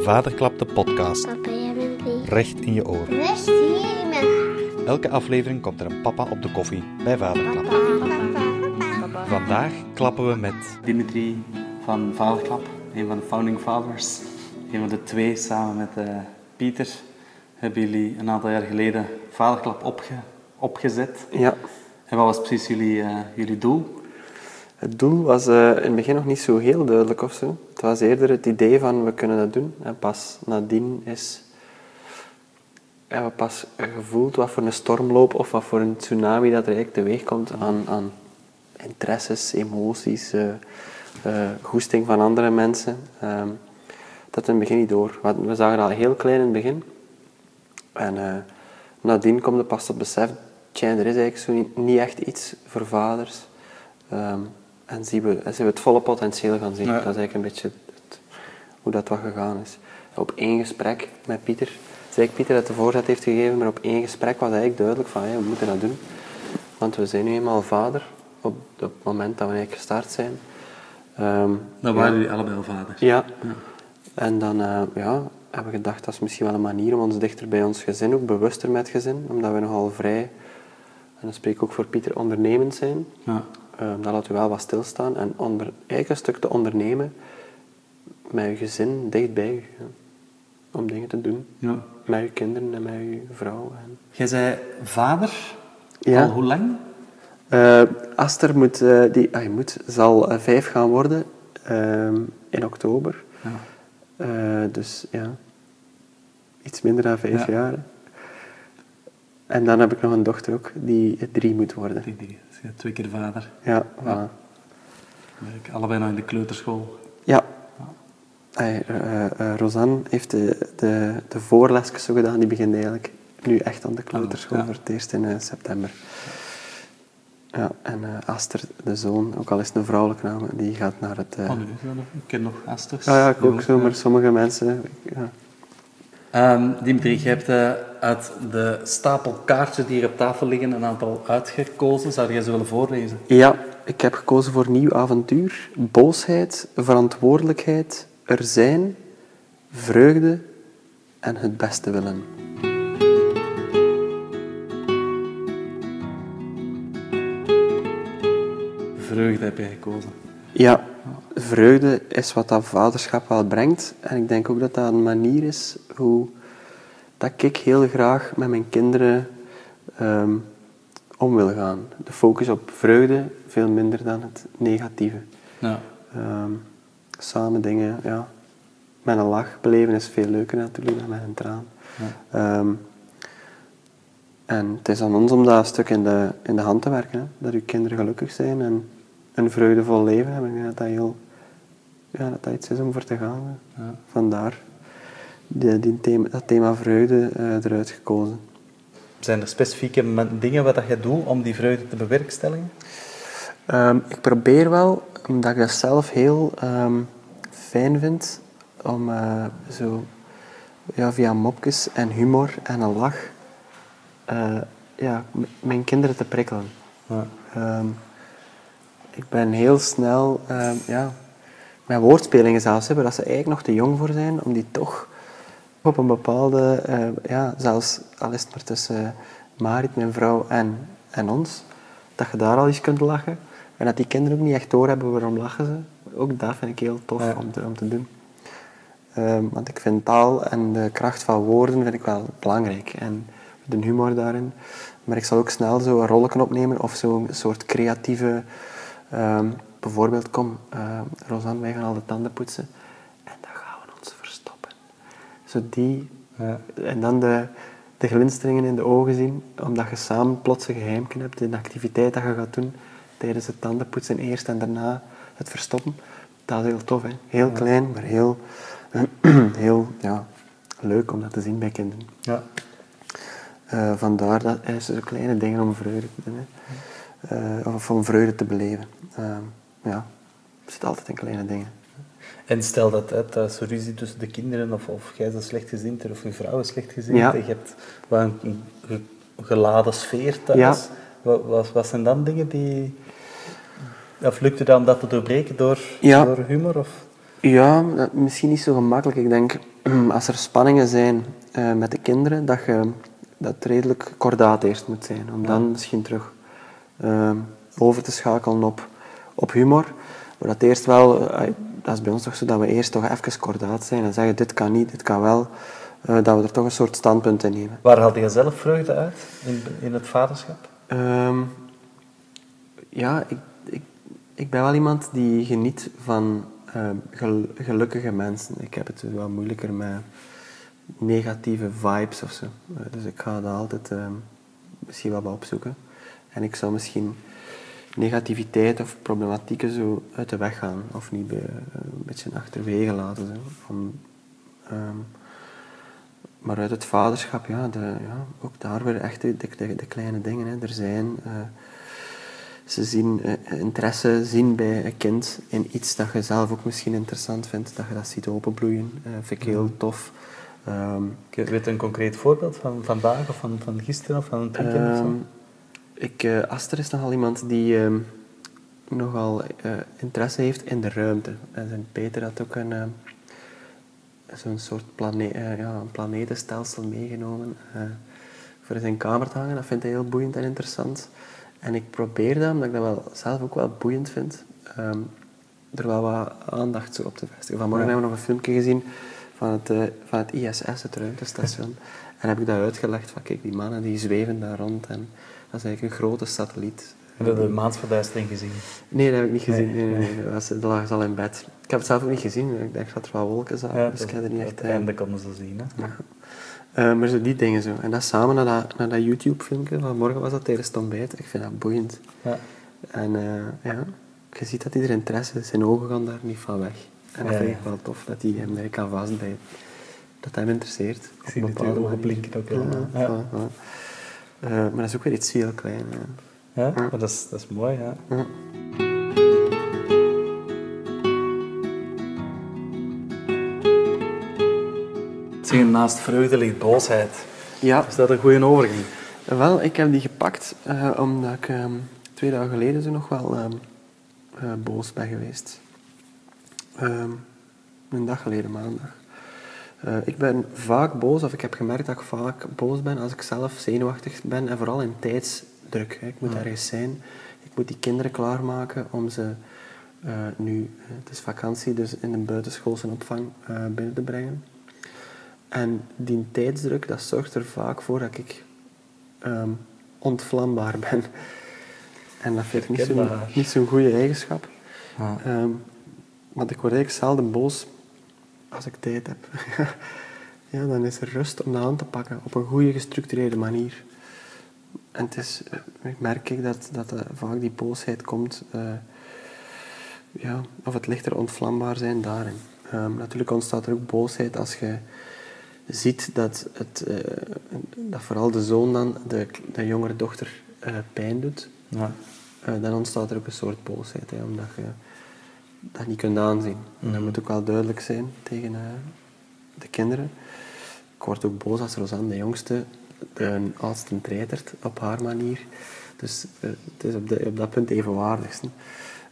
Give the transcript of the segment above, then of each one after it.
Vaderklap de podcast. Papa, jij bent lief. Recht in je oor. Rust hier in mijn hart. Elke aflevering komt er een papa op de koffie bij Vaderklap. Papa. Vandaag klappen we met Dimitri van Vaderklap, een van de founding fathers. Een van de twee, samen met eh, Pieter, hebben jullie een aantal jaar geleden Vaderklap opge opgezet. Ja, En wat was precies jullie, eh, jullie doel? het doel was eh, in het begin nog niet zo heel duidelijk of zo. Het was eerder het idee van we kunnen dat doen. En pas nadien is hebben we pas gevoeld wat voor een stormloop of wat voor een tsunami dat er eigenlijk teweeg komt aan, aan interesses, emoties, eh, goesting van andere mensen. Ehm, dat in het begin niet door. We zagen dat heel klein in het begin. En eh, nadien komt er pas tot besef, tja, er is eigenlijk zo niet, echt iets voor vaders. Ehm, en zien we, en zien we het volle potentieel gaan zien. Ja. Dat is eigenlijk een beetje het- hoe dat wat gegaan is. Op één gesprek met Pieter, is eigenlijk Pieter dat de voorzet heeft gegeven, maar op één gesprek was eigenlijk duidelijk van, hé, we moeten dat doen. Want we zijn nu eenmaal vader, op het moment dat we eigenlijk gestart zijn. Ehm, Dan waren jullie allebei al vader. ja. En dan eh, ja, hebben we gedacht, dat is misschien wel een manier om ons dichter bij ons gezin, ook bewuster met gezin, omdat we nogal vrij, en dan spreek ik ook voor Pieter, ondernemend zijn. Ja. Uh, dat laat u wel wat stilstaan en onder, eigenlijk een stuk te ondernemen met je gezin dichtbij ja. Om dingen te doen. Ja. Met je kinderen en met je vrouw. En... Jij zei vader, Ja. al hoe lang? Eh, Aster moet, eh, die, ah, moet, zal eh, vijf gaan worden ehm, in oktober. Ja. Eh, dus ja, iets minder dan vijf Ja. jaar. En dan heb ik nog een dochter ook, die drie moet worden. Die, die, bent twee keer vader. Ja, Ja. Werk Allebei nog in de kleuterschool. Ja. Ay, eh, eh, Rosanne heeft de, de, de voorlesjes zo gedaan, die begint eigenlijk nu echt aan de kleuterschool ja. voor het eerst in eh, september. Ja, en eh, Aster, de zoon, ook al is het een vrouwelijke naam, die gaat naar het... eh, Oh, nee, ik ken nog Asters. ja, ja, ik ook zo, ja. maar sommige mensen... Ja. Ehm, Dimitri, je hebt eh, uit de stapel kaartjes die hier op tafel liggen een aantal uitgekozen. Zou jij ze willen voorlezen? ja, ik heb gekozen voor nieuw avontuur, boosheid, verantwoordelijkheid, er zijn, vreugde en het beste willen. Vreugde heb je gekozen. Ja, vreugde is wat dat vaderschap wel brengt. En ik denk ook dat dat een manier is hoe dat ik heel graag met mijn kinderen ehm, om wil gaan. De focus op vreugde veel minder dan het negatieve. Ja. Ehm, samen dingen, ja, met een lach beleven is veel leuker natuurlijk dan met een traan. Ehm, en het is aan ons om dat stuk in de, in de hand te werken. Hè? Dat uw kinderen gelukkig zijn en een vreugdevol leven hebben. Ik denk dat dat, heel, ja, dat, dat iets is om voor te gaan. Ja. Vandaar die, die thema, dat thema vreugde eh, eruit gekozen. Zijn er specifieke dingen wat dat je doet om die vreugde te bewerkstelligen? Ehm, ik probeer wel, omdat ik dat zelf heel ehm, fijn vind, om eh, zo ja, via mopjes en humor en een lach eh, ja, mijn kinderen te prikkelen. Ja. Ehm, ik ben heel snel, ja, met woordspelingen zelfs, waar dat ze eigenlijk nog te jong voor zijn, om die toch op een bepaalde, eh, ja, zelfs al is het maar tussen Marit, mijn vrouw, en, en ons, dat je daar al eens kunt lachen. En dat die kinderen ook niet echt doorhebben waarom lachen ze. Ook dat vind ik heel tof Ja. om, te, om te doen. Ehm, want ik vind taal en de kracht van woorden vind ik wel belangrijk. En de humor daarin. Maar ik zal ook snel zo een rolletje opnemen of zo'n soort creatieve... ehm, bijvoorbeeld, kom, uh, Rosanne, wij gaan al de tanden poetsen. En dan gaan we ons verstoppen. Zo die... Ja. En dan de, de glinsteringen in de ogen zien, omdat je samen plots een geheimje hebt in de activiteit dat je gaat doen tijdens het tandenpoetsen eerst en daarna het verstoppen. Dat is heel tof, hè? Heel klein, maar heel, heel ja, leuk om dat te zien bij kinderen. Ja. Eh, vandaar dat er zo kleine dingen om vreugde te doen, hè. Eh, of om vreugde te beleven. Ehm, ja, het zit altijd in kleine dingen. En stel dat hè, thuis ruzie tussen de kinderen, of, of jij is slecht gezind of je vrouw is slecht gezind, Ja. en je hebt wel een, een ge- geladen sfeer thuis. Ja. Wat, wat, wat zijn dan dingen die... Of lukt het dan dat te doorbreken door, Ja. door humor? Of? Ja, dat, misschien niet zo gemakkelijk. Ik denk, als er spanningen zijn eh, met de kinderen, dat je dat het redelijk kordaat eerst moet zijn. Om dan misschien terug eh, over te schakelen op, op humor. Maar dat eerst wel, eh, dat is bij ons toch zo, dat we eerst toch even kordaat zijn en zeggen dit kan niet, dit kan wel. eh, dat we er toch een soort standpunt in nemen. Waar haalde je zelf vreugde uit in, in het vaderschap? Ehm, ja, ik, ik, ik ben wel iemand die geniet van ehm, gel- gelukkige mensen. Ik heb het wel moeilijker met negatieve vibes of zo. Eh, dus ik ga dat altijd ehm, misschien wel wat opzoeken. En ik zou misschien negativiteit of problematieken zo uit de weg gaan. Of niet bij, een beetje achterwege laten. Zo. Om, ehm, maar uit het vaderschap, ja, de, ja ook daar weer echt de, de, de kleine dingen. Hè. Er zijn, eh, ze zien eh, interesse zien bij een kind in iets dat je zelf ook misschien interessant vindt, dat je dat ziet openbloeien. eh vind ik heel tof. Ehm, Ik weet een concreet voorbeeld van vandaag of van, van gisteren of van een weekend? Ehm, ik, eh, Aster is nogal iemand die ehm, nogal eh, interesse heeft in de ruimte. En zijn Peter had ook een, ehm, zo'n soort plane eh, ja, een planetenstelsel meegenomen eh, voor zijn kamer te hangen. Dat vindt hij heel boeiend en interessant. En ik probeer dat, omdat ik dat wel, zelf ook wel boeiend vind, ehm, er wel wat aandacht zo op te vestigen. Vanmorgen Ja. hebben we nog een filmpje gezien van het, eh, van het ISS, het ruimtestation. En heb ik dat uitgelegd van kijk, die mannen die zweven daar rond en dat is eigenlijk een grote satelliet. Heb je de maansverduistering gezien? Nee, dat heb ik niet gezien. Nee, Nee, nee. Dat, lag al in bed. Ik heb het zelf ook niet gezien. Ik dacht dat er wat wolken zaten, dus ik heb er niet echt... het eh, einde konden ze zien. Hè? eh, maar zo die dingen zo. En dat samen naar dat, naar dat YouTube-filmpje van morgen was dat tijdens het ontbijt. Ik vind dat boeiend. Ja. En eh, ja, je ziet dat hij er interesse is. Zijn ogen gaan daar niet van weg. En dat Ja, vind ja. ik wel tof, dat hij hem daar kan vastbijten. Dat hem interesseert. Ik zie dat ogen blinken ook, ja. Ja, Ja. voilà, voilà. Eh, maar dat is ook weer iets heel klein. Ja, maar dat is, dat is mooi. Ja. Ja. Zeg, naast vreugde ligt boosheid. Ja, Is dat een goede overgang? Wel, ik heb die gepakt eh, omdat ik ehm, twee dagen geleden zo nog wel ehm, eh, boos ben geweest. Ehm, een dag geleden, maandag. Eh, ik ben vaak boos, of ik heb gemerkt dat ik vaak boos ben als ik zelf zenuwachtig ben en vooral in tijdsdruk. Hè. Ik moet ergens zijn, ik moet die kinderen klaarmaken om ze eh, nu, eh, het is vakantie, dus in een buitenschoolse opvang binnen te brengen. En die tijdsdruk, dat zorgt er vaak voor dat ik ehm, ontvlambaar ben. En dat vind ik niet zo'n Herkenbaar. niet zo'n goede eigenschap. Ja. Ehm, want ik word eigenlijk zelden boos als ik tijd heb. ja, dan is er rust om de hand te pakken op een goede gestructureerde manier. En het is, eh, ik merk ik dat, dat eh, vaak die boosheid komt, eh, ja, of het lichter ontvlambaar zijn daarin. Ehm, natuurlijk ontstaat er ook boosheid als je ziet dat, het, dat vooral de zoon dan de, de jongere dochter pijn doet. Ja. Dan ontstaat er ook een soort boosheid, hè, omdat je dat niet kunt aanzien. En dat moet ook wel duidelijk zijn tegen eh, de kinderen. Ik word ook boos als Rosanne, de jongste, de oudste treitert op haar manier. Dus eh, het is op, de- op dat punt evenwaardig.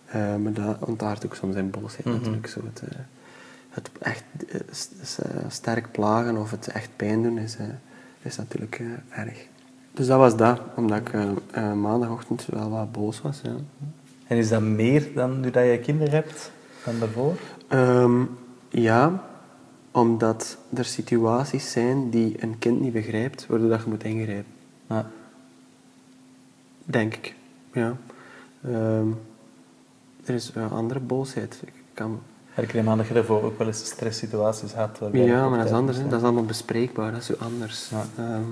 Eh, maar dat ontaart ook soms in boosheid natuurlijk. Zo het, het echt sterk plagen of het echt pijn doen is, is natuurlijk erg. Dus dat was dat, omdat ik maandagochtend wel wat boos was. Ja. En is dat meer dan nu dat je kinderen hebt dan daarvoor? Ehm, ja, omdat er situaties zijn die een kind niet begrijpt, waardoor dat je moet ingrijpen. Ja. Denk ik. Ja. Ehm, er is een andere boosheid. Ik kan... Ik neem aan dat je daarvoor ook wel eens stresssituaties had. Ja, maar dat is anders. hè. Dat is allemaal bespreekbaar. Dat is zo anders. Ja. Ehm,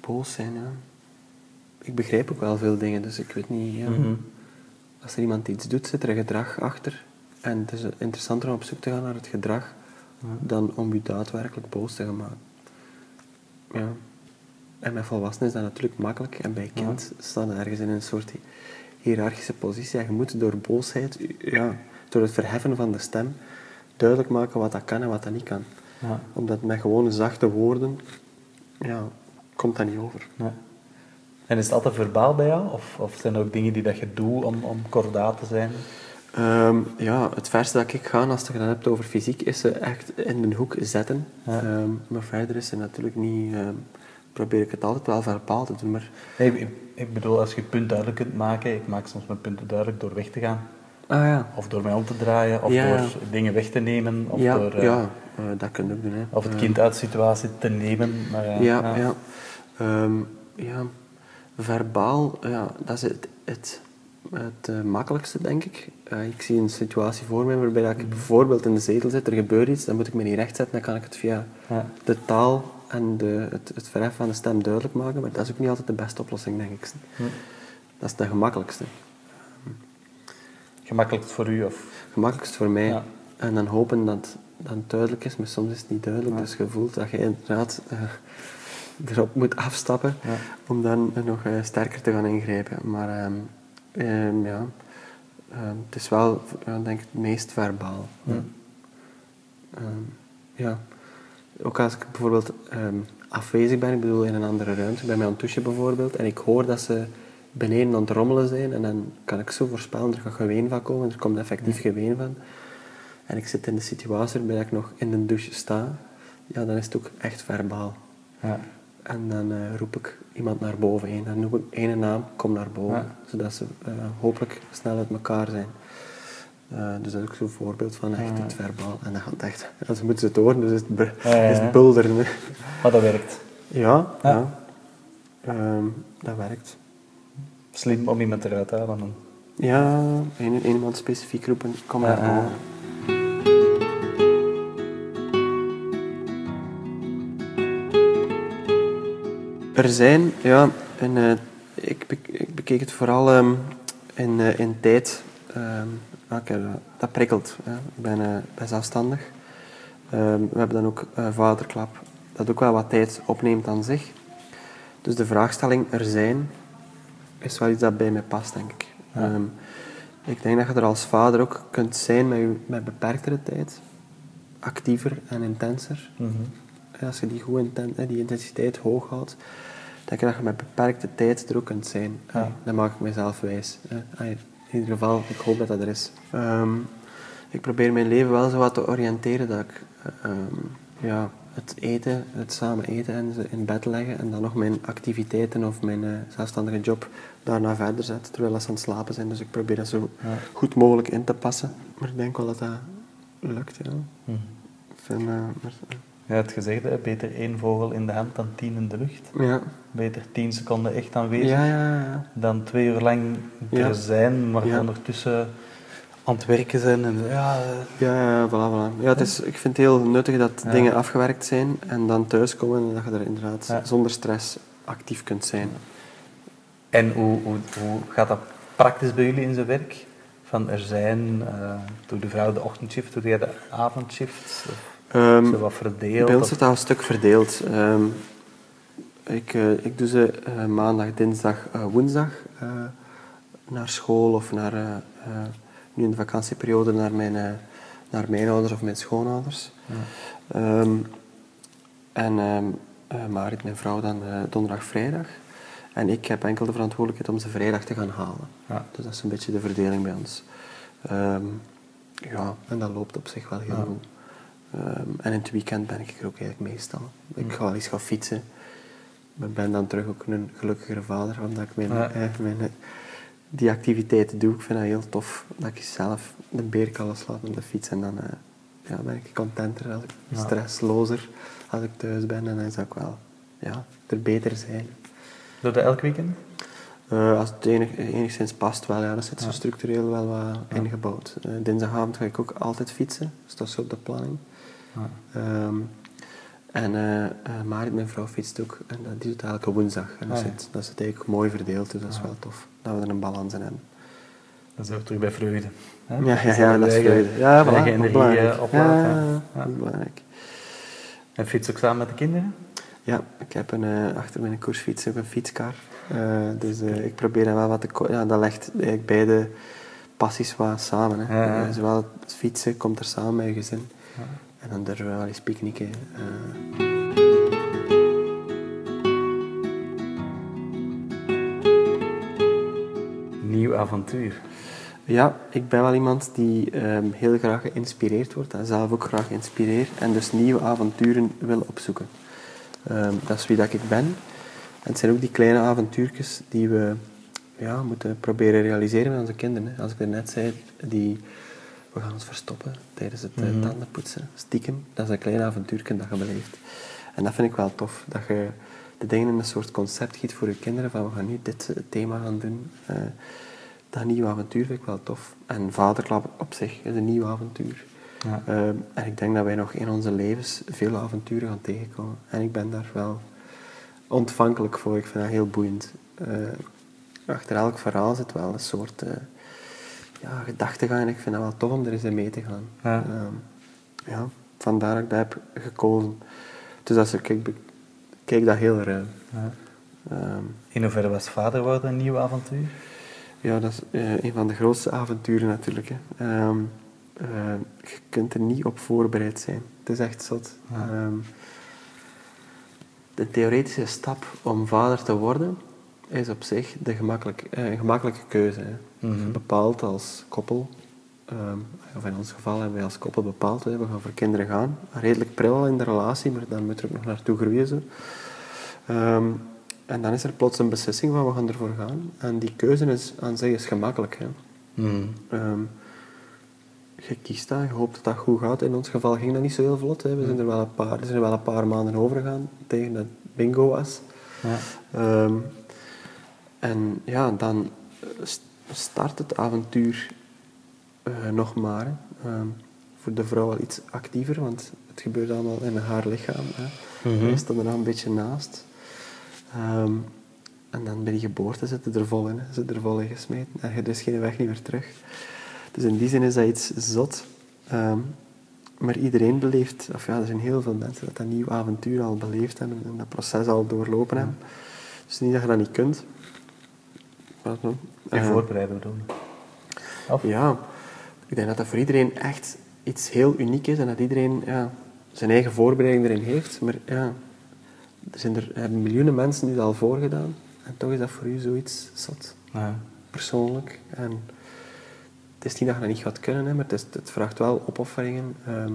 boos zijn, ja. Ik begrijp ook wel veel dingen, dus ik weet niet... Ja. Mhm. Als er iemand iets doet, zit er een gedrag achter. En het is interessanter om op zoek te gaan naar het gedrag dan om je daadwerkelijk boos te gaan maken. Ja. En met volwassenen is dat natuurlijk makkelijk. En bij kind staan ergens in een soort hiërarchische positie. En je moet door boosheid, ja, door het verheffen van de stem, duidelijk maken wat dat kan en wat dat niet kan. Ja. Omdat met gewone zachte woorden, ja, komt dat niet over. Ja. En is het altijd verbaal bij jou? Of, of zijn er ook dingen die dat je doet om, om kordaat te zijn? Ehm, ja, het verste dat ik ga, als je het gedaan hebt over fysiek, is ze echt in de hoek zetten. Ja. Ehm, maar verder is ze natuurlijk niet... ehm, probeer ik het altijd wel verpaald te doen, maar... Ik, ik bedoel, als je je punt duidelijk kunt maken, ik maak soms mijn punten duidelijk door weg te gaan. Ah ja. Of door mij om te draaien, of Ja, door dingen weg te nemen, of ja, door eh, ja eh, dat kun je ook doen. Hè. of het Eh, kind uit de situatie te nemen. Maar, ja, Ja, ja. Ja. Verbaal, ja, dat is het, het, het eh, makkelijkste, denk ik. Eh, ik zie een situatie voor me waarbij dat ik bijvoorbeeld in de zetel zit, er gebeurt iets, dan moet ik me niet rechtzetten, dan kan ik het via Ja. de taal en de, het, het verheffen van de stem duidelijk maken, maar dat is ook niet altijd de beste oplossing, denk ik. Dat is de gemakkelijkste. Gemakkelijk voor u, of... Gemakkelijkst voor mij. Ja. En dan hopen dat dat het duidelijk is, maar soms is het niet duidelijk. Dus je voelt dat je inderdaad eh, erop moet afstappen Ja. om dan nog eh, sterker te gaan ingrijpen. Maar ehm, ehm, ja, ehm, het is wel, denk ik, het meest verbaal. Ja. Ook als ik bijvoorbeeld afwezig ben, ik bedoel in een andere ruimte, bij mij aan het douchen bijvoorbeeld, en ik hoor dat ze beneden aan het rommelen zijn, en dan kan ik zo voorspellen, er gaat geween van komen, er komt effectief geween van. En ik zit in de situatie waarbij ik nog in de douche sta, ja, dan is het ook echt verbaal. Ja. En dan eh, roep ik iemand naar boven heen. Dan noem ik één naam, kom naar boven. Ja. Zodat ze eh, hopelijk snel uit elkaar zijn. Eh, dus dat is ook zo'n voorbeeld van echt Ja. het verbaal. En dat gaat echt... Ze moeten ze het horen, dus is het, Ja, is het bulderen. hè. Maar dat werkt. Ja, ja. Ehm, dat werkt. Slim om iemand eruit te halen. dan. Ja, iemand specifiek roepen, kom naar boven. Er zijn, ja, en, eh, ik, bek- ik bekeek het vooral ehm, in, eh, in tijd. Heb dat- prikkelt. hè. Ik ben, eh, ben zelfstandig. Ehm, we hebben dan ook vaderklap, dat ook wel wat tijd opneemt aan zich. Dus de vraagstelling er zijn, is wel iets dat bij mij past, denk ik. Ja. Ik denk dat je er als vader ook kunt zijn met, je, met beperktere tijd. Actiever en intenser. Mhm. Als je die, goed inten- die intensiteit hoog houdt, denk ik dat je met beperkte tijd er ook kunt zijn. Ja. Eh, Dat maak ik mezelf wijs. eh. In ieder geval, ik hoop dat dat er is. Ehm, ik probeer mijn leven wel zo wat te oriënteren dat ik eh, ehm, ja, het eten, het samen eten en ze in bed leggen en dan nog mijn activiteiten of mijn eh, zelfstandige job daarna verder zet, terwijl ze aan het slapen zijn. Dus ik probeer dat zo Ja. goed mogelijk in te passen. Maar ik denk wel dat dat lukt, ja. Mhm. Ik vind, eh, maar, Ja, het gezegde, hè, beter één vogel in de hand dan tien in de lucht. ja. Beter tien seconden echt aanwezig Ja, ja, ja. dan twee uur lang er zijn, maar ondertussen aan het werken zijn. En, ja, eh, Ja, ja, voilà, voilà. Ja, het is, ik vind het heel nuttig dat dingen afgewerkt zijn en dan thuiskomen en dat je er inderdaad zonder stress actief kunt zijn. En hoe, hoe, hoe gaat dat praktisch bij jullie in zijn werk? Van er zijn, eh doe de vrouw de ochtendshift, doe jij de avondshift? Of Ehm, zo wat verdeeld? bij ons het al een stuk verdeeld. Ehm, ik, eh, ik doe ze eh, maandag, dinsdag, eh, woensdag naar school of naar, nu in de vakantieperiode naar mijn, naar mijn ouders of mijn schoonouders. Ja. Ehm, en Marit, mijn vrouw, dan donderdag, vrijdag. En ik heb enkel de verantwoordelijkheid om ze vrijdag te gaan halen. Ja. Dus dat is een beetje de verdeling bij ons. Ja, en dat loopt op zich wel heel Ja. goed. Ehm, en in het weekend ben ik er ook eigenlijk meestal. Ik ga wel eens gaan fietsen. Maar ik ben dan terug ook een gelukkigere vader, omdat ik mijn, eh, mijn, die activiteiten doe. Ik vind dat heel tof, dat ik zelf de beer kan loslaten op de fiets. En dan eh, ja, ben ik contenter, als ik Ja. stresslozer als ik thuis ben. En dan is dat ook wel ja, er beter zijn. Doe dat elk weekend? Eh, als het enig, enigszins past wel, ja, dat zit zo Ja. structureel wel wat ingebouwd. Eh, dinsdagavond ga ik ook altijd fietsen, dus dat is op de planning. Ja. Ehm, en Marit, mijn vrouw, fietst ook. En dat, die doet elke woensdag. En dat, Ah, ja. zit, dat zit eigenlijk mooi verdeeld, dus dat is Ja. wel tof. Dat we er een balans in hebben. Dan zijn we terug bij vreugde. hè? Ja, ja, ja, dat is vreugde. Ja, voilà, ook energie belangrijk. eh, opladen. Ja, ook belangrijk. En fiets ook samen met de kinderen? Ja, ik heb een, eh, achter mijn koersfiets ook een fietskar. Dus ik probeer dan wel wat te... Ja, dat legt eigenlijk beide passies wat samen. Hè. Ja, ja. Zowel het fietsen komt er samen met je gezin. En dan durven we wel eens picknicken. eh. Nieuw avontuur. Ja, ik ben wel iemand die ehm, heel graag geïnspireerd wordt en zelf ook graag inspireer en dus nieuwe avonturen wil opzoeken. Ehm, dat is wie dat ik ben. En het zijn ook die kleine avontuurtjes die we ja, moeten proberen realiseren met onze kinderen. hè. Als ik er net zei, die, we gaan ons verstoppen tijdens het eh, Mhm. tandenpoetsen, stiekem. Dat is een klein avontuurtje dat je beleeft. En dat vind ik wel tof, dat je de dingen in een soort concept giet voor je kinderen, van we gaan nu dit eh, thema gaan doen. Eh, dat nieuwe avontuur vind ik wel tof. En vaderklap op zich is een nieuw avontuur. Ja. En ik denk dat wij nog in onze levens veel avonturen gaan tegenkomen. En ik ben daar wel ontvankelijk voor. Ik vind dat heel boeiend. Achter elk verhaal zit wel een soort ja, gedachtegang. En ik vind dat wel tof om er eens in mee te gaan. Ja. Ehm, ja, vandaar dat ik dat heb gekozen. Dus als ik kijk, kijk dat heel ruim. Ja. Ehm, In hoeverre was vader worden een nieuw avontuur? Ja, dat is eh, een van de grootste avonturen natuurlijk. Hè. Ehm, eh, je kunt er niet op voorbereid zijn. Het is echt zot. Ja. De theoretische stap om vader te worden is op zich de gemakkelijk, eh, gemakkelijke keuze. Hè. Mhm. Je bepaalt als koppel, ehm, of in ons geval hebben wij als koppel bepaald, hè, we gaan voor kinderen gaan. Redelijk pril al in de relatie, maar dan moet er ook nog naartoe groeien. Zo. Ehm, en dan is er plots een beslissing van we gaan ervoor gaan. En die keuze is aan zich is gemakkelijk. Hè. Mhm. Ehm, je kiest dat, je hoopt dat dat goed gaat. In ons geval ging dat niet zo heel vlot. Hè. We zijn er wel een paar, er zijn er wel een paar maanden over gegaan tegen dat bingo was. Ja. En ja, dan start het avontuur eh, nog maar. Ehm, voor de vrouw wel iets actiever, want het gebeurt allemaal in haar lichaam. Hè. Mhm. Hij staat er een beetje naast. Ehm, en dan bij die geboorte zit het er vol in. Zit er vol in gesmeten. En er is geen weg niet meer terug. Dus in die zin is dat iets zot. Ehm, maar iedereen beleeft, of ja, er zijn heel veel mensen dat dat nieuw avontuur al beleefd hebben en dat proces al doorlopen hebben. Dus niet dat je dat niet kunt. Je Eh, voorbereiden bedoelen. Of? ja, ik denk dat dat voor iedereen echt iets heel uniek is en dat iedereen ja, zijn eigen voorbereiding erin heeft. Maar ja, er zijn er hebben miljoenen mensen die dat al voorgedaan en toch is dat voor u zoiets zot, Ja. persoonlijk. En het is niet dat je dat niet gaat kunnen, hè, maar het, is, het vraagt wel opofferingen. Ehm,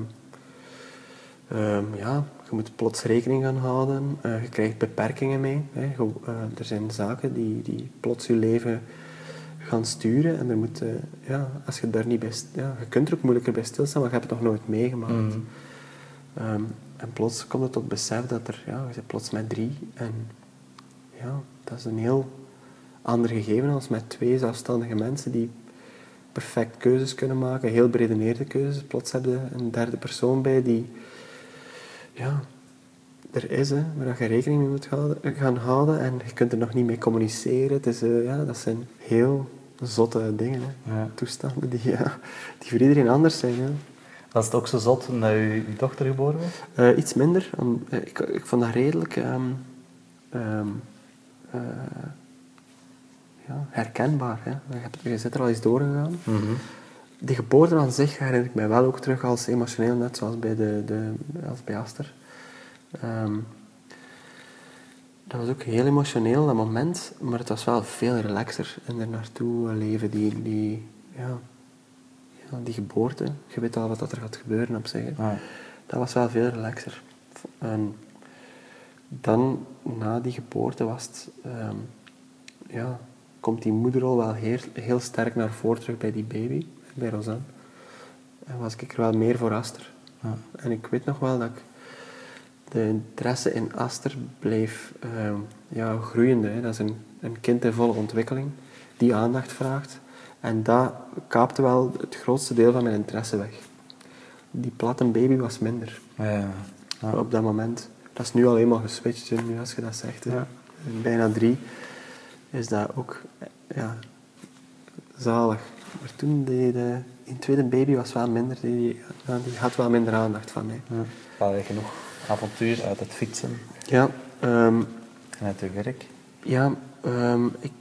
ehm, ja, je moet plots rekening gaan houden. Eh, je krijgt beperkingen mee. Hè. Je- eh, er zijn zaken die, die plots je leven gaan sturen. En er moet, eh, ja, als je daar niet bij... Ja, je kunt er ook moeilijker bij stilstaan, maar je hebt het nog nooit meegemaakt. Mhm. Ehm, en plots komt het tot besef dat er... Ja, je zit plots met drie. En ja, dat is een heel ander gegeven als met twee zelfstandige mensen die perfect keuzes kunnen maken, heel beredeneerde keuzes. Plots heb je een derde persoon bij die ja, er is, hè, waar je rekening mee moet houden- gaan houden en je kunt er nog niet mee communiceren. Het is, eh, ja, dat zijn heel zotte dingen, hè. Ja. toestanden die, ja, die voor iedereen anders zijn. Ja. Was het ook zo zot dat je, je dochter geboren was? Eh, iets minder. eh, ik, ik vond dat redelijk ehm, ehm, eh, ja, herkenbaar. Hè. Je, hebt, je zit er al eens doorgegaan. De geboorte aan zich herinner ik mij wel ook terug als emotioneel, net zoals bij, de, de, als bij Aster. Ehm, dat was ook heel emotioneel, dat moment, maar het was wel veel relaxer en er naartoe leven. Die, die, ja, ja, die geboorte, je weet al wat dat er gaat gebeuren op zich. Dat was wel veel relaxer. En dan, na die geboorte, was het, ehm, ja, komt die moederrol wel heel, heel sterk naar voren terug bij die baby, bij Rosanne. En was ik er wel meer voor Aster. Ja. En ik weet nog wel dat ik de interesse in Aster bleef ehm, ja, groeiende. Hè. Dat is een, een kind in volle ontwikkeling, die aandacht vraagt. En dat kaapte wel het grootste deel van mijn interesse weg. Die platte baby was minder Ja. Ja. op dat moment. Dat is nu al eenmaal geswitcht, nu als je dat zegt. Ja. Bijna drie is dat ook ja, zalig. Maar toen, die, de, die tweede baby was wel minder, die, die had wel minder aandacht van mij. Ja. Je genoeg avontuur uit het fietsen Ja, ehm, en uit je werk? ja ehm, ik,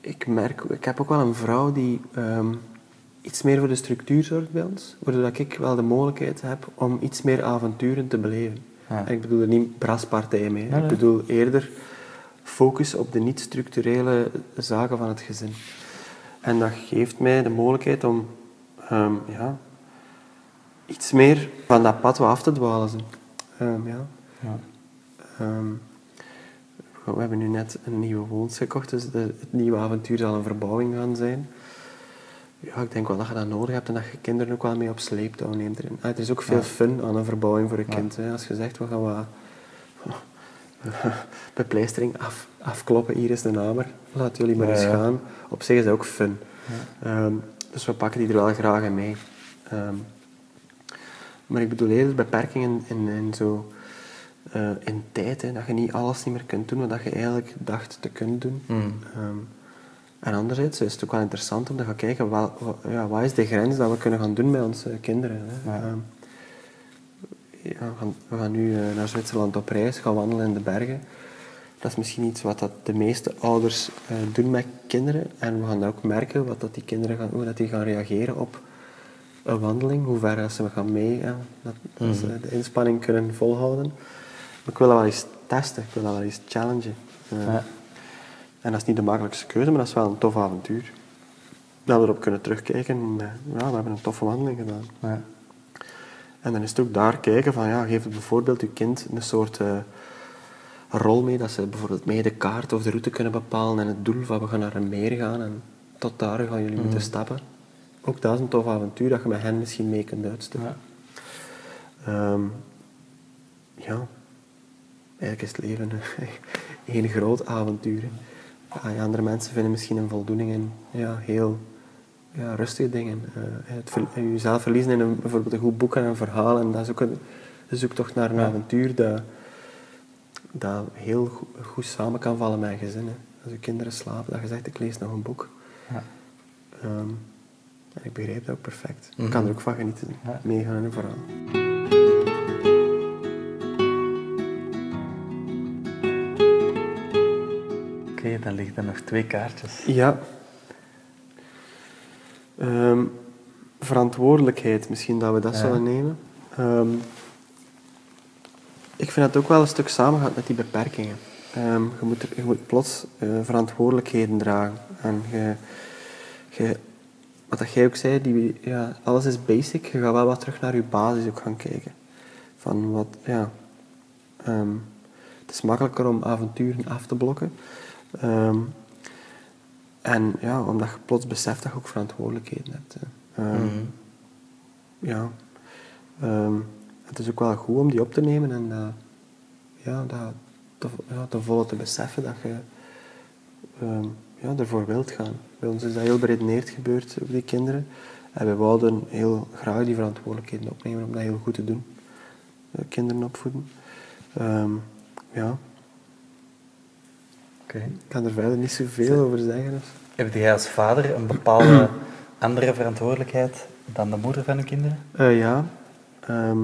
ik merk, ik heb ook wel een vrouw die ehm, iets meer voor de structuur zorgt bij ons, waardoor ik wel de mogelijkheid heb om iets meer avonturen te beleven. Ja. En ik bedoel er niet braspartijen mee. Ik bedoel eerder focus op de niet-structurele zaken van het gezin. En dat geeft mij de mogelijkheid om ehm, ja, iets meer van dat pad wat af te dwalen. Ehm, ja. Ja. Ehm, we hebben nu net een nieuwe woons gekocht, dus de, het nieuwe avontuur zal een verbouwing gaan zijn. Ja, ik denk wel dat je dat nodig hebt en dat je kinderen ook wel mee op sleeptouw neemt erin. Ah, er is ook veel fun aan een verbouwing voor een kind. Hè. Als je zegt, we gaan wat bepleistering af, afkloppen, hier is de hamer, laat jullie maar Ja, eens gaan. Op zich is dat ook fun. Ehm, dus we pakken die er wel graag in mee. Ehm, maar ik bedoel eerder beperkingen in, in, zo, eh, in tijd, hè, dat je niet alles niet meer kunt doen wat je eigenlijk dacht te kunnen doen. Mm. Ehm, en anderzijds is het ook wel interessant om te gaan kijken, wel, wa- ja, wat is de grens dat we kunnen gaan doen met onze kinderen. Hè? Ja. Ja, we, gaan, we gaan nu eh, naar Zwitserland op reis, gaan wandelen in de bergen. Dat is misschien iets wat dat de meeste ouders eh, doen met kinderen. En we gaan ook merken wat dat die kinderen gaan, hoe dat die gaan reageren op een wandeling. Hoe ver ze gaan mee, ja, dat, dat ze de inspanning kunnen volhouden. Maar ik wil dat wel eens testen, ik wil dat wel eens challengen. Eh, Ja. En dat is niet de makkelijkste keuze, maar dat is wel een tof avontuur. Dat we erop kunnen terugkijken. Ja, we hebben een toffe wandeling gedaan. Ja. En dan is het ook daar kijken van, ja, geef het bijvoorbeeld je kind een soort eh, rol mee, dat ze bijvoorbeeld mee de kaart of de route kunnen bepalen en het doel van we gaan naar een meer gaan en tot daar gaan jullie moeten stappen. Ook dat is een tof avontuur dat je met hen misschien mee kunt uitsturen. Ja. Ehm, ja, eigenlijk is het leven één groot avontuur. hè. Ja, andere mensen vinden misschien een voldoening in ja, heel ja, rustige dingen. Eh, het ver, jezelf verliezen in een, bijvoorbeeld een goed boek en een verhaal. En dat is ook een, een zoektocht naar een Ja. avontuur dat, dat heel goed, goed samen kan vallen met een gezin. Hè. Als je kinderen slapen, dat je zegt, ik lees nog een boek. Ja. Ehm, en ik begrijp dat ook perfect. Ik Mhm. kan er ook van genieten, Ja. meegaan in een verhaal. Oké, dan liggen er nog twee kaartjes. Ja. Ehm, verantwoordelijkheid, misschien dat we dat Ja. zullen nemen. Ehm, ik vind dat het ook wel een stuk samengaat met die beperkingen. Ehm, je, moet er- je moet plots eh, verantwoordelijkheden dragen. En je, je, wat dat jij ook zei, die, ja, alles is basic. Je gaat wel wat terug naar je basis ook gaan kijken. Van wat, ja... het is makkelijker om avonturen af te blokken. En ja, omdat je plots beseft dat je ook verantwoordelijkheden hebt. Ehm, Mhm. Ja. Ehm, het is ook wel goed om die op te nemen en dat, ja, dat te, ja, ten volle te beseffen dat je ehm, ja, ervoor wilt gaan. Bij ons is dat heel beredeneerd gebeurd op die kinderen. En we wouden heel graag die verantwoordelijkheden opnemen om dat heel goed te doen. Eh, kinderen opvoeden. Ja, Oké. ik kan er verder niet zoveel over zeggen. dus. Heb jij als vader een bepaalde andere verantwoordelijkheid dan de moeder van de kinderen? Eh, ja. Ehm,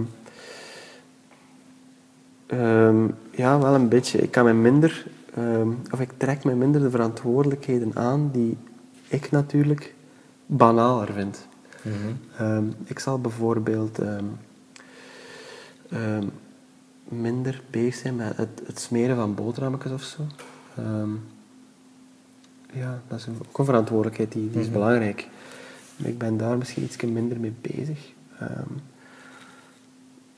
ehm, ja, wel een beetje. Ik kan me minder, ehm, of ik trek me minder de verantwoordelijkheden aan die ik natuurlijk banaler vind. Ehm, ik zal bijvoorbeeld minder bezig zijn met het, het smeren van boterhammetjes of zo. Ehm, ja, dat is een, ook een verantwoordelijkheid die, die is Mhm. belangrijk. Ik ben daar misschien iets minder mee bezig. Ehm,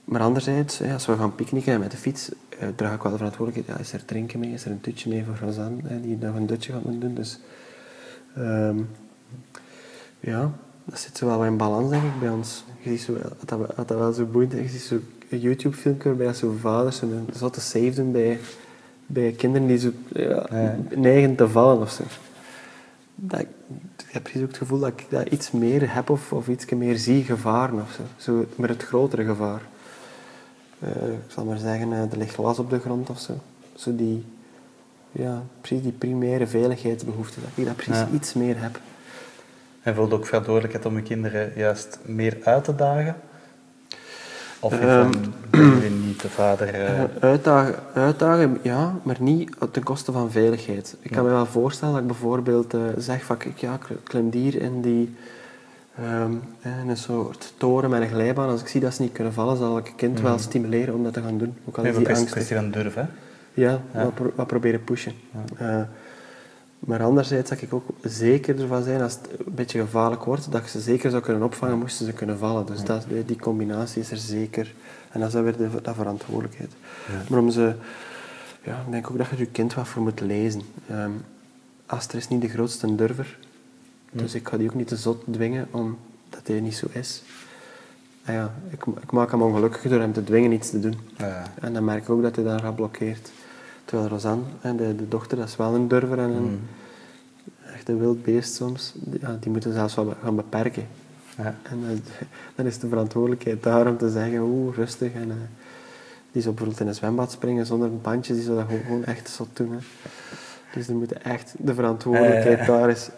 maar anderzijds, ja, als we gaan picknicken en met de fiets, eh, draag ik wel de verantwoordelijkheid. Ja, is er drinken mee? Is er een tutje mee voor Rosanne, hè, die nog een dutje gaat moeten doen? Dus, ehm, ja, dat zit zo wel in balans, denk ik, bij ons. Je ziet zo, dat, dat, wel zo boeiend. Je ziet zo een YouTube-filmpje waarbij zo'n vaders zo'n zotte save doen bij, bij kinderen die zo ja, Ja. neigen te vallen of zo. Dat, ik, heb precies ook het gevoel dat ik dat iets meer heb of, of iets meer zie gevaren of zo. zo maar het grotere gevaar. Eh, ik zal maar zeggen, eh, er ligt glas op de grond of zo. Zo die, ja, precies die primaire veiligheidsbehoefte. Dat ik dat precies Ja. iets meer heb. En voelt ook verantwoordelijkheid om je kinderen juist meer uit te dagen? Of is dan je niet de vader... eh, Eh, uitdagen, uitdagen, ja, maar niet ten koste van veiligheid. Ik kan me wel voorstellen dat ik bijvoorbeeld eh, zeg van, kijk, ja, ik klim hier in die ehm, in een soort toren met een glijbaan. Als ik zie dat ze niet kunnen vallen, zal ik het kind wel stimuleren om dat te gaan doen. Ook al nee, is die angst. kwestie van durf, hè? Ja, Ja. Wat, pro- wat proberen pushen. Maar anderzijds zou ik ook zeker ervan zijn, als het een beetje gevaarlijk wordt, dat ik ze zeker zou kunnen opvangen moesten ze kunnen vallen. Dus dat, die combinatie is er zeker. En dat is dan weer de, dat verantwoordelijkheid. Maar om ze... Ja, ik denk ook dat je je kind wat voor moet lezen. Aster is niet de grootste durver. Dus ik ga die ook niet te zot dwingen, omdat hij niet zo is. Ah ja, ik, ik maak hem ongelukkig door hem te dwingen iets te doen. Ja. En dan merk ik ook dat hij daar blokkeert. Terwijl Rosanne, de, de dochter, dat is wel een durver en een echt een wild beest soms. Die, ja, die moeten zelfs wel be- gaan beperken. Ja. En eh, dan is de verantwoordelijkheid daar om te zeggen, oeh, rustig. En, eh, die zou bijvoorbeeld in een zwembad springen zonder een pandje, die zou dat gewoon, echt zot doen. Hè. Dus er moet echt de verantwoordelijkheid Eh, daar is.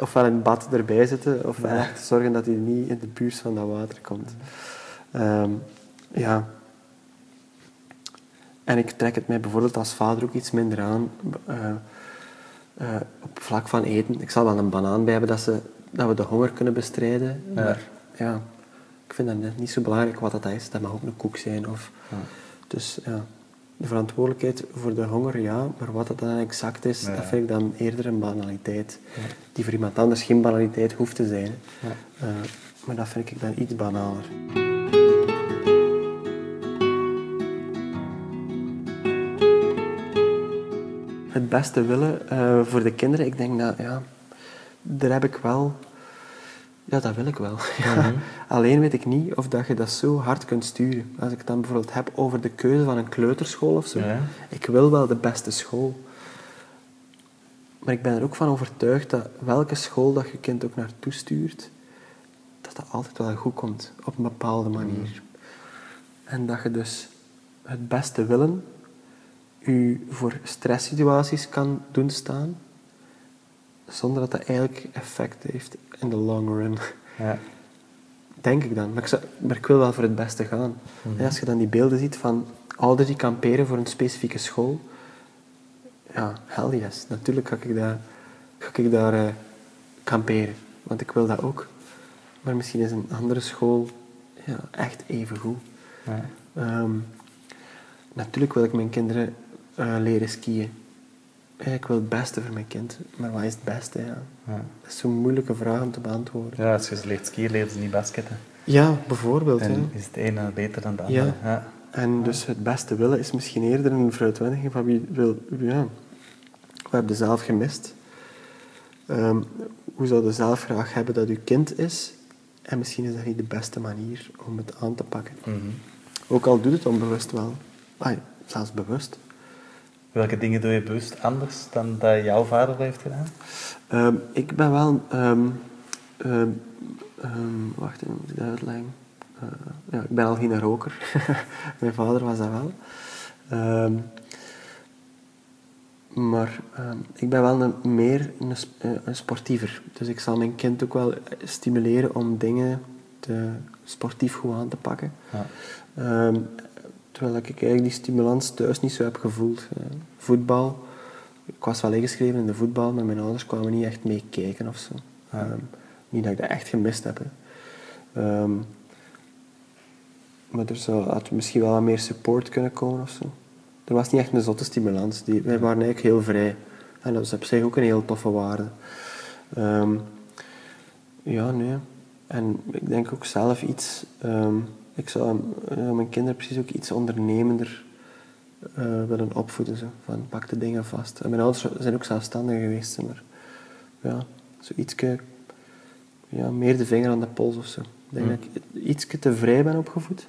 Ofwel in het bad erbij zitten, ofwel echt zorgen dat hij niet in de buurt van dat water komt. Ehm, ja. En ik trek het mij bijvoorbeeld als vader ook iets minder aan. eh, eh, op vlak van eten. Ik zal wel een banaan bij hebben dat, ze, dat we de honger kunnen bestrijden. Ja. Maar ja, ik vind dat net niet zo belangrijk wat dat is. Dat mag ook een koek zijn. Of, Dus ja, de verantwoordelijkheid voor de honger, ja. Maar wat dat dan exact is, Ja. dat vind ik dan eerder een banaliteit. Die voor iemand anders geen banaliteit hoeft te zijn. Eh, maar dat vind ik dan iets banaler. Het beste willen eh, voor de kinderen, ik denk dat, ja, daar heb ik wel... Ja, dat wil ik wel. Ja. Alleen weet ik niet of dat je dat zo hard kunt sturen. Als ik het dan bijvoorbeeld heb over de keuze van een kleuterschool of zo. Ja. Ik wil wel de beste school. Maar ik ben er ook van overtuigd dat welke school dat je kind ook naartoe stuurt, dat dat altijd wel goed komt, op een bepaalde manier. En dat je dus het beste willen u voor stresssituaties kan doen staan, zonder dat dat eigenlijk effect heeft in de long run. Ja. Denk ik dan. Maar ik, zou- maar ik wil wel voor het beste gaan. En als je dan die beelden ziet van ouders die kamperen voor een specifieke school, ja, hell yes. Natuurlijk ga ik daar, ga ik daar eh, kamperen. Want ik wil dat ook. Maar misschien is een andere school ja, echt even goed. Ja. Ehm, natuurlijk wil ik mijn kinderen eh, leren skiën. Eh, Ik wil het beste voor mijn kind. Maar wat is het beste? Ja? Ja. Dat is zo'n moeilijke vraag om te beantwoorden. Ja, als je ze leert skiën, leert ze niet basketten. Ja, bijvoorbeeld. is het ene beter dan het andere. Ja. En dus het beste willen is misschien eerder een vooruitwendiging van wie wil... Ja, we hebben zelf gemist. Ehm, hoe zou je zelf graag hebben dat uw kind is? En misschien is dat niet de beste manier om het aan te pakken. Mhm. Ook al doet het onbewust wel. Ah, zelfs bewust. Welke dingen doe je bewust anders dan dat jouw vader dat heeft gedaan? Ehm, ik ben wel... ehm, ehm, wacht even, moet ik dat uitleggen? Eh, ja, ik ben al geen roker. Mijn vader was dat wel. Maar ik ben wel een, meer een, eh, een sportiever. Dus ik zal mijn kind ook wel stimuleren om dingen te, sportief goed aan te pakken. Ja. Terwijl ik eigenlijk die stimulans thuis niet zo heb gevoeld. Eh, voetbal, ik was wel ingeschreven in de voetbal, maar mijn ouders kwamen niet echt mee kijken of zo. Ehm, niet dat ik dat echt gemist heb. Ehm, maar er zou had misschien wel wat meer support kunnen komen of zo. Er was niet echt een zotte stimulans. Die, wij waren eigenlijk heel vrij. En dat is op zich ook een heel toffe waarde. Ehm, ja, nee. En ik denk ook zelf iets... ik zou eh, mijn kinderen precies ook iets ondernemender eh, willen opvoeden. Zo. Van, pak de dingen vast. En mijn ouders zijn ook zelfstandig geweest. Maar ja, zo ja, meer de vinger aan de pols of zo. Ik denk dat ik ietske te vrij ben opgevoed.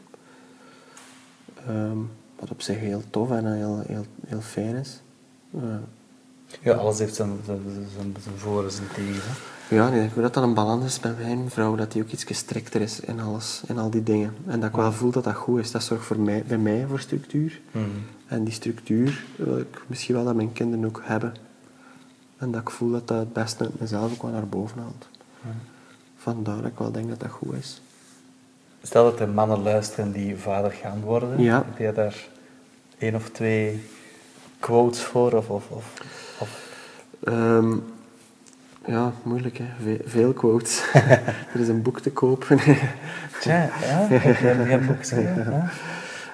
Ehm, wat op zich heel tof en heel, heel, heel fijn is. Eh, Ja, alles heeft zijn, zijn, zijn, zijn voor- en zijn tegen. hè. Ja, ik denk ook dat dat een balans is bij mijn vrouw, dat die ook iets strikter is in alles, in al die dingen. En dat ik wel voel dat dat goed is. Dat zorgt voor mij, bij mij voor structuur. Mhm. En die structuur wil ik misschien wel dat mijn kinderen ook hebben. En dat ik voel dat dat het beste uit mezelf ook wel naar boven haalt. Vandaar dat ik wel denk dat dat goed is. Stel dat er mannen luisteren die vader gaan worden. Ja. Heb jij daar één of twee quotes voor? Of, of, of, of- Ehm, ja, moeilijk hè. Ve- veel quotes. er is een boek te kopen. Tja, ja? Heb jij heb jij een boek geschreven?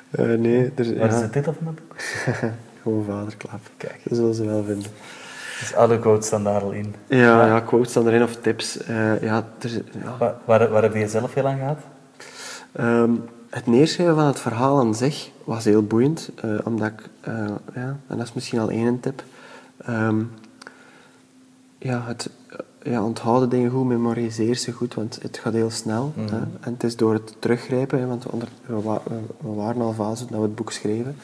Eh, nee, er, Wat is ja, de titel van dat boek? gewoon vaderklap. Kijk. Dat zullen ze wel vinden. Dus alle quotes staan daar al in. Ja, ja quotes staan erin of tips. Eh, ja, er, ja. Waar, waar, waar heb je zelf heel aan gehad? Ehm, het neerschrijven van het verhaal aan zich was heel boeiend, eh, omdat ik, eh, ja, en dat is misschien al één tip, Ehm, ja, het ja, onthouden dingen goed, memoriseer ze goed, want het gaat heel snel. Mhm. hè. En het is door het teruggrijpen, hè, want we, onder, we, wa- we- we waren al fase dat we het boek schreven,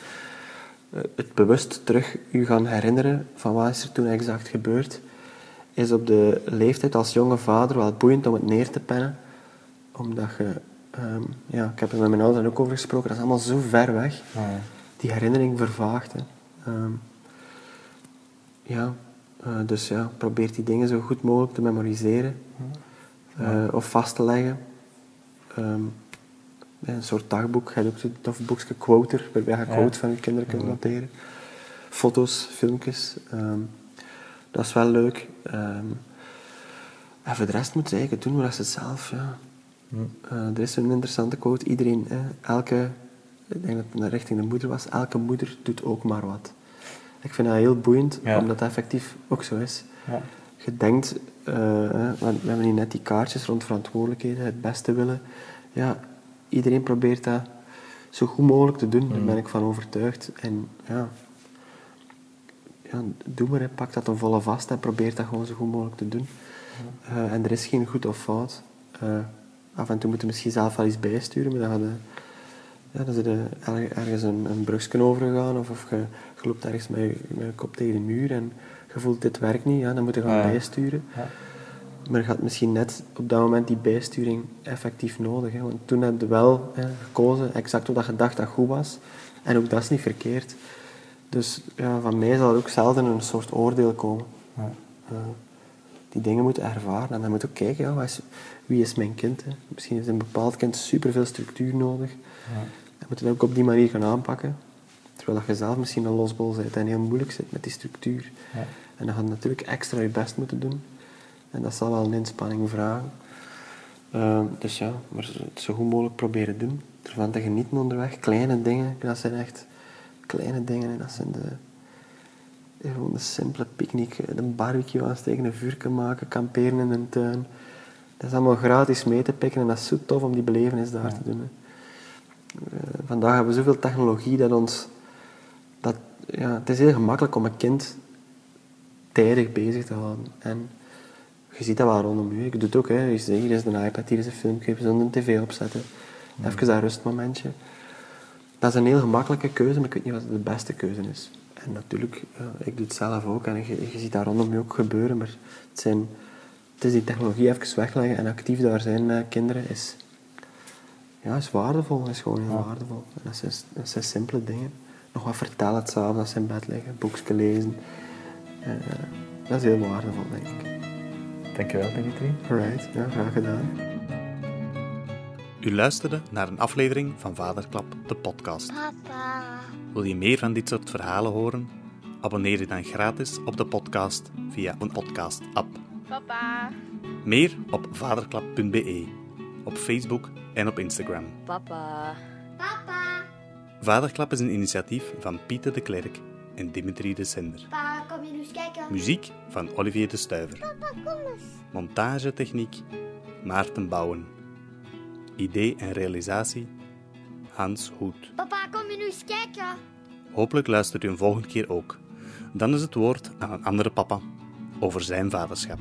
eh, het bewust terug u gaan herinneren van wat is er toen exact gebeurd, is op de leeftijd als jonge vader wel boeiend om het neer te pennen, omdat je, ehm, ja, ik heb er met mijn ouders ook over gesproken, dat is allemaal zo ver weg. Ah, ja. Die herinnering vervaagt. Hè. Ehm, ja, eh, dus ja, probeer die dingen zo goed mogelijk te memoriseren eh, of vast te leggen. Ehm, een soort dagboek, je hebt ook zo'n tof boekje quoter, waarbij je Ja. quotes van je kinderen kunt noteren. Foto's, filmpjes, ehm, dat is wel leuk. En voor de rest moet ze eigenlijk doen wat ze zelf, ja. Eh, er is een interessante quote, iedereen, elke, ik denk dat het richting de moeder was, elke moeder doet ook maar wat. Ik vind dat heel boeiend, Ja. omdat dat effectief ook zo is. Ja. Je denkt, eh, we hebben hier net die kaartjes rond verantwoordelijkheden, het beste willen. Ja, iedereen probeert dat zo goed mogelijk te doen, daar ben ik van overtuigd. En ja, ja doe maar, hè. pak dat ten volle vast en probeer dat gewoon zo goed mogelijk te doen. Eh, en er is geen goed of fout. Eh, af en toe moet je misschien zelf wel iets bijsturen, maar dan, je, ja, dan zit je erg- ergens een, een brugje overgegaan of, of je, je loopt ergens met je, met je kop tegen de muur en je voelt dit werkt niet, ja, dan moet je gaan Ja. bijsturen. Ja. Maar je had misschien net op dat moment die bijsturing effectief nodig. Hè? Want toen heb je wel hè, gekozen, exact wat je dacht dat goed was. En ook dat is niet verkeerd. Dus ja, van mij zal er ook zelden een soort oordeel komen. Ja. Eh, die dingen moeten ervaren. En dan moet je ook kijken, ja, is, wie is mijn kind? Hè? Misschien heeft een bepaald kind superveel structuur nodig. Dan moet je dat ook op die manier gaan aanpakken. Terwijl dat je zelf misschien een losbol bent en heel moeilijk zit met die structuur. Ja. En dan ga je natuurlijk extra je best moeten doen. En dat zal wel een inspanning vragen. Ehm, dus ja, maar zo- het zo goed mogelijk proberen doen. Ervan te genieten onderweg. Kleine dingen, dat zijn echt kleine dingen. En dat zijn de, gewoon de simpele picknick, een barbecue aansteken, een vuurtje maken, kamperen in een tuin. Dat is allemaal gratis mee te pikken en dat is zo tof om die belevenis daar te doen. Eh, vandaag hebben we zoveel technologie dat ons... Ja, het is heel gemakkelijk om een kind tijdig bezig te houden. En je ziet dat wel rondom je. Ik doe het ook. Hè. Je ziet, hier is een iPad, hier is een filmpje, zullen een tv opzetten. Even dat rustmomentje. Dat is een heel gemakkelijke keuze, maar ik weet niet wat de beste keuze is. En natuurlijk, ja, ik doe het zelf ook en je, je ziet dat rondom je ook gebeuren, maar het, zijn, het is die technologie even wegleggen en actief daar zijn met kinderen is, ja, is waardevol. is gewoon heel waardevol. En dat, zijn, dat zijn simpele dingen. Nog wat vertellen s'avonds als ze in bed liggen, boekje lezen. Eh, dat is heel waardevol, denk ik. Dankjewel, Dimitri. Alright, ja, graag gedaan. U luisterde naar een aflevering van Vaderklap, de podcast. Papa. Wil je meer van dit soort verhalen horen? Abonneer je dan gratis op de podcast via een podcast-app. Papa. Meer op vaderklap.be, op Facebook en op Instagram. Papa. Papa. Vaderklap is een initiatief van Pieter de Klerk en Dimitri de Sender. Pa, kom je nu eens kijken? Muziek van Olivier de Stuiver. Papa, kom eens. Montagetechniek Maarten Bouwen. Idee en realisatie Hans Hoed. Papa, kom je nu eens kijken? Hopelijk luistert u een volgende keer ook. Dan is het woord aan een andere papa over zijn vaderschap.